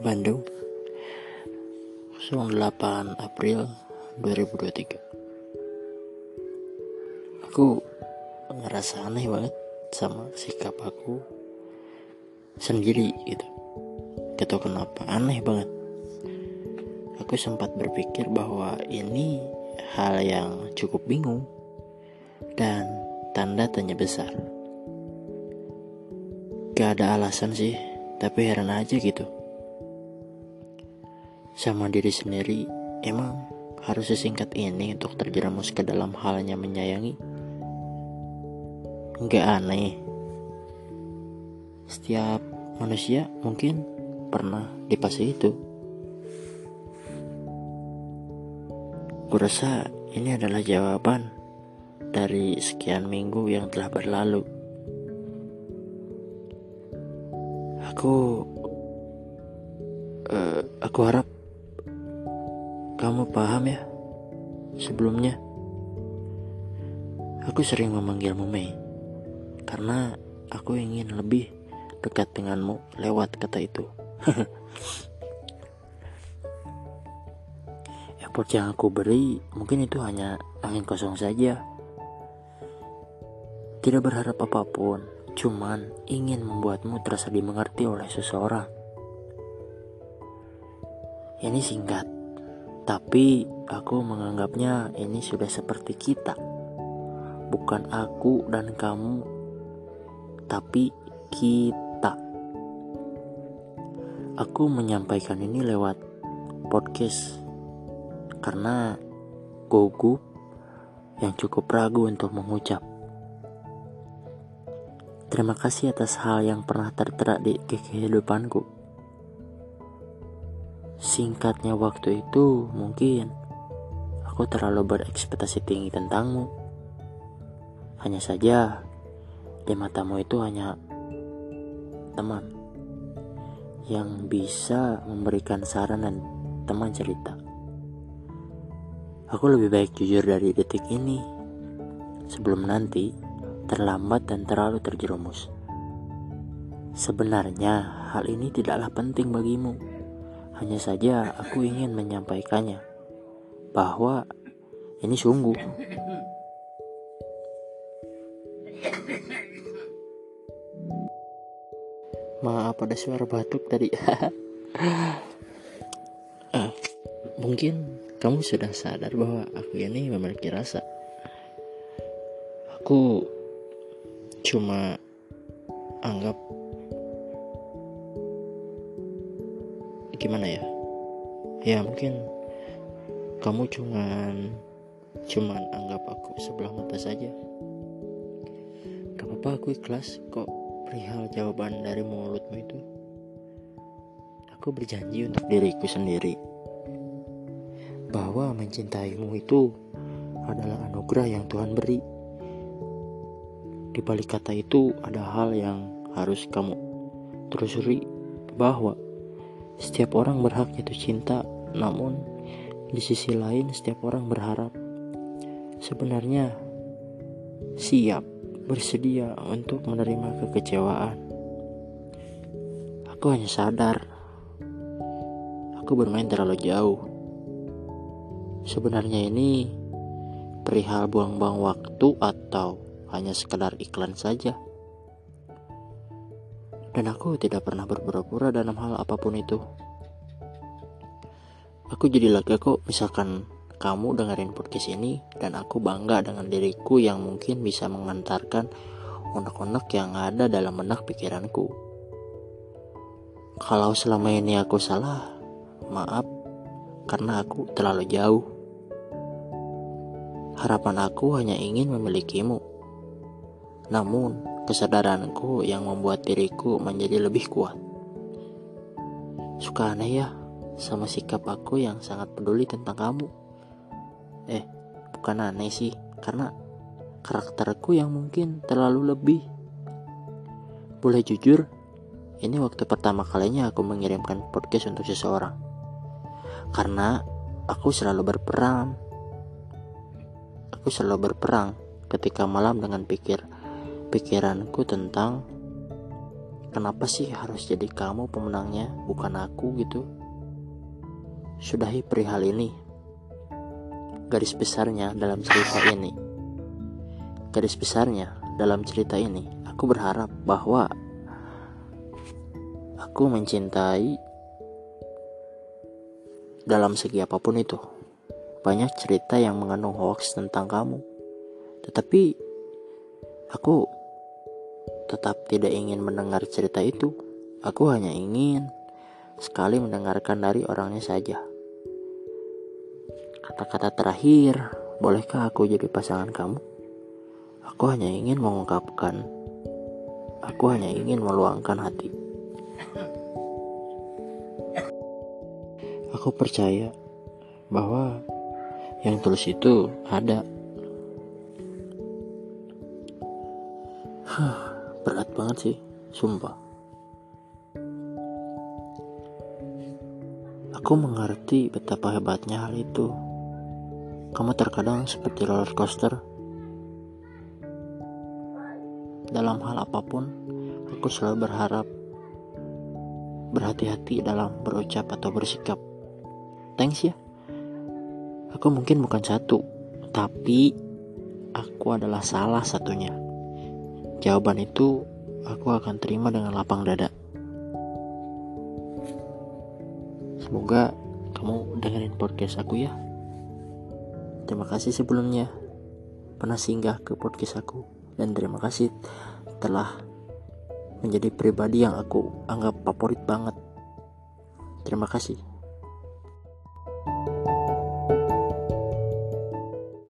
Bandung. 08 April 2023 Aku ngerasa aneh banget sama sikap aku sendiri gitu. Gak tau kenapa aneh banget. Aku sempat berpikir bahwa ini hal yang cukup bingung Dan tanda tanya besar. Gak ada alasan sih Tapi heran aja gitu sama diri sendiri emang harus sesingkat ini untuk terjerumus ke dalam halnya menyayangi? Nggak aneh. Setiap manusia mungkin pernah di fase itu. Kurasa ini adalah jawaban dari sekian minggu yang telah berlalu. Aku uh, aku harap kamu paham ya? Sebelumnya, aku sering memanggilmu Mei karena aku ingin lebih dekat denganmu lewat kata itu. Effort yang aku beri mungkin itu hanya angin kosong saja. Tidak berharap apa pun, cuman ingin membuatmu terasa dimengerti oleh seseorang. Ini singkat, tapi aku menganggapnya ini sudah seperti kita. Bukan aku dan kamu, tapi kita. Aku menyampaikan ini lewat podcast karena gugup yang cukup ragu untuk mengucap. Terima kasih atas hal yang pernah tertera di kehidupanku. Singkatnya waktu itu mungkin aku terlalu berekspektasi tinggi tentangmu. Hanya saja di matamu itu hanya teman yang bisa memberikan saran dan teman cerita. Aku lebih baik jujur dari detik ini sebelum nanti terlambat dan terlalu terjerumus. Sebenarnya hal ini tidaklah penting bagimu hanya saja aku ingin menyampaikannya bahwa ini sungguh Maaf ada suara batuk tadi. ah, mungkin kamu sudah sadar bahwa aku ini memiliki rasa. Aku cuma anggap gimana ya? Ya mungkin kamu cuman cuman anggap aku sebelah mata saja. Gak apa-apa aku ikhlas kok perihal jawaban dari mulutmu itu. Aku berjanji untuk diriku sendiri bahwa mencintaimu itu adalah anugerah yang Tuhan beri. Di balik kata itu ada hal yang harus kamu telusuri bahwa setiap orang berhak jatuh cinta, namun di sisi lain setiap orang berharap sebenarnya siap bersedia untuk menerima kekecewaan. Aku hanya sadar aku bermain terlalu jauh. Sebenarnya ini perihal buang-buang waktu atau hanya sekedar iklan saja dan aku tidak pernah berpura-pura dalam hal apa pun itu. Aku jadi lega kok misalkan kamu dengerin podcast ini dan aku bangga dengan diriku yang mungkin bisa mengantarkan unek-unek yang ada dalam benak pikiranku. Kalau selama ini aku salah, maaf karena aku terlalu jauh. Harapan aku hanya ingin memilikimu. Namun, kesadaranku yang membuat diriku menjadi lebih kuat. Suka aneh ya sama sikap aku yang sangat peduli tentang kamu. Eh, bukan aneh sih, karena karakterku yang mungkin terlalu lebih. Boleh jujur, ini waktu pertama kalinya aku mengirimkan podcast untuk seseorang. Karena aku selalu berperang. Aku selalu berperang ketika malam dengan pikir pikiranku tentang kenapa sih harus jadi kamu pemenangnya bukan aku gitu. Sudahi perihal ini. Garis besarnya dalam cerita ini. Garis besarnya dalam cerita ini aku berharap bahwa aku mencintai dalam segi apa pun itu. Banyak cerita yang mengandung hoax tentang kamu. Tetapi aku tetap tidak ingin mendengar cerita itu aku hanya ingin sekali mendengarkan dari orangnya saja kata-kata terakhir bolehkah aku jadi pasangan kamu Aku hanya ingin mengungkapkan, aku hanya ingin meluangkan hati. Aku percaya bahwa yang tulus itu ada. Berat banget sih, sumpah. Aku mengerti betapa hebatnya hal itu. Kamu terkadang seperti roller coaster dalam hal apa pun, aku selalu berharap berhati-hati dalam berucap atau bersikap. Thanks ya. Aku mungkin bukan satu, tapi aku adalah salah satunya. Jawaban itu aku akan terima dengan lapang dada. Semoga kamu dengerin podcast aku ya. Terima kasih sebelumnya pernah singgah ke podcast aku dan terima kasih telah menjadi pribadi yang aku anggap favorit banget. Terima kasih.